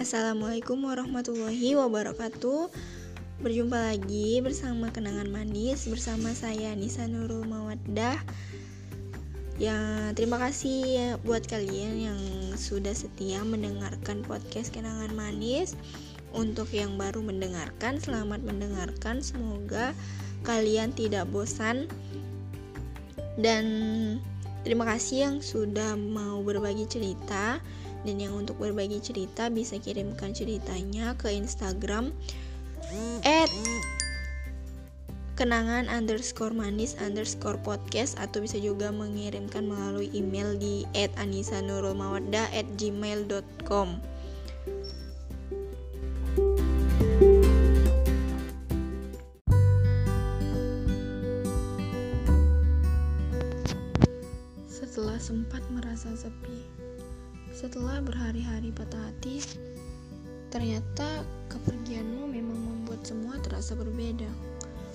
Assalamualaikum warahmatullahi wabarakatuh. Berjumpa lagi bersama Kenangan Manis Bersama saya Nisa Nurul Mawaddah. Ya, terima kasih buat kalian yang sudah setia mendengarkan podcast Kenangan Manis. Untuk yang baru mendengarkan, selamat mendengarkan. Semoga kalian tidak bosan. Dan terima kasih yang sudah mau berbagi cerita dan yang untuk berbagi cerita bisa kirimkan ceritanya ke Instagram at kenangan underscore manis underscore podcast atau bisa juga mengirimkan melalui email di at anisa nurul mawadda at gmail.com setelah sempat merasa sepi setelah berhari-hari patah hati, ternyata kepergianmu memang membuat semua terasa berbeda.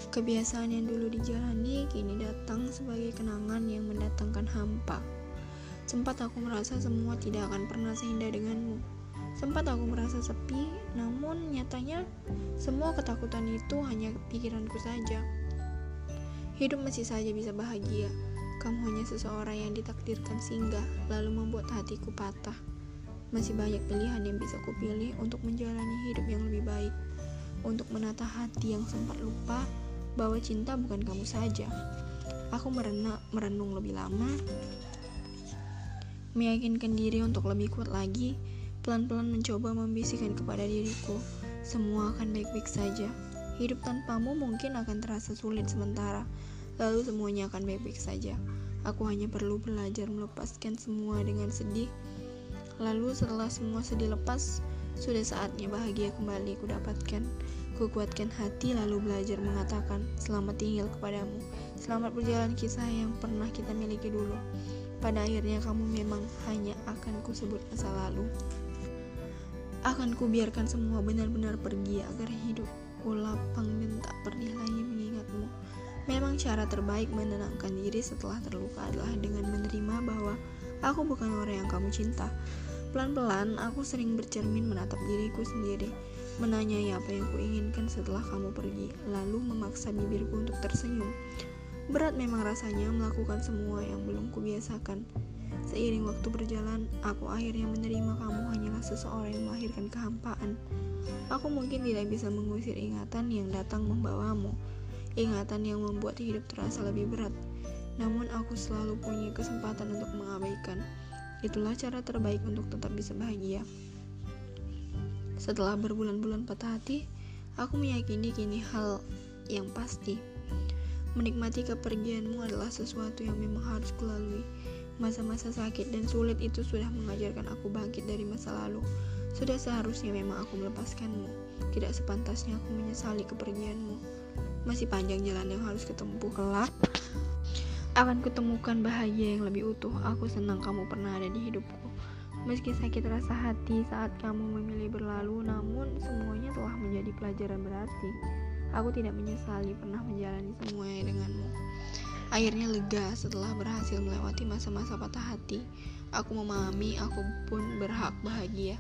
Kebiasaan yang dulu dijalani kini datang sebagai kenangan yang mendatangkan hampa. Sempat aku merasa semua tidak akan pernah seindah denganmu. Sempat aku merasa sepi, namun nyatanya semua ketakutan itu hanya pikiranku saja. Hidup masih saja bisa bahagia, kamu hanya seseorang yang ditakdirkan singgah, lalu membuat hatiku patah. Masih banyak pilihan yang bisa kupilih untuk menjalani hidup yang lebih baik, untuk menata hati yang sempat lupa bahwa cinta bukan kamu saja. Aku merenak, merenung lebih lama, meyakinkan diri untuk lebih kuat lagi, pelan-pelan mencoba membisikkan kepada diriku, semua akan baik-baik saja. Hidup tanpamu mungkin akan terasa sulit sementara, lalu semuanya akan baik-baik saja. Aku hanya perlu belajar melepaskan semua dengan sedih. Lalu setelah semua sedih lepas, sudah saatnya bahagia kembali ku dapatkan. Kukuatkan hati lalu belajar mengatakan selamat tinggal kepadamu. Selamat berjalan kisah yang pernah kita miliki dulu. Pada akhirnya kamu memang hanya akan ku sebut masa lalu. Akan ku biarkan semua benar-benar pergi agar hidupku lapang dan tak pernah lagi mengingatmu. Memang cara terbaik menenangkan diri setelah terluka adalah dengan menerima bahwa aku bukan orang yang kamu cinta. Pelan-pelan, aku sering bercermin menatap diriku sendiri, menanyai apa yang kuinginkan setelah kamu pergi, lalu memaksa bibirku untuk tersenyum. Berat memang rasanya melakukan semua yang belum kubiasakan. Seiring waktu berjalan, aku akhirnya menerima kamu hanyalah seseorang yang melahirkan kehampaan. Aku mungkin tidak bisa mengusir ingatan yang datang membawamu, ingatan yang membuat hidup terasa lebih berat. Namun aku selalu punya kesempatan untuk mengabaikan. Itulah cara terbaik untuk tetap bisa bahagia. Setelah berbulan-bulan patah hati, aku meyakini kini hal yang pasti. Menikmati kepergianmu adalah sesuatu yang memang harus kulalui. Masa-masa sakit dan sulit itu sudah mengajarkan aku bangkit dari masa lalu. Sudah seharusnya memang aku melepaskanmu. Tidak sepantasnya aku menyesali kepergianmu. Masih panjang jalan yang harus ketempuh kelak. Akan kutemukan bahagia yang lebih utuh. Aku senang kamu pernah ada di hidupku. Meski sakit rasa hati saat kamu memilih berlalu, namun semuanya telah menjadi pelajaran berarti. Aku tidak menyesali pernah menjalani semuanya denganmu. Akhirnya lega setelah berhasil melewati masa-masa patah hati. Aku memahami aku pun berhak bahagia.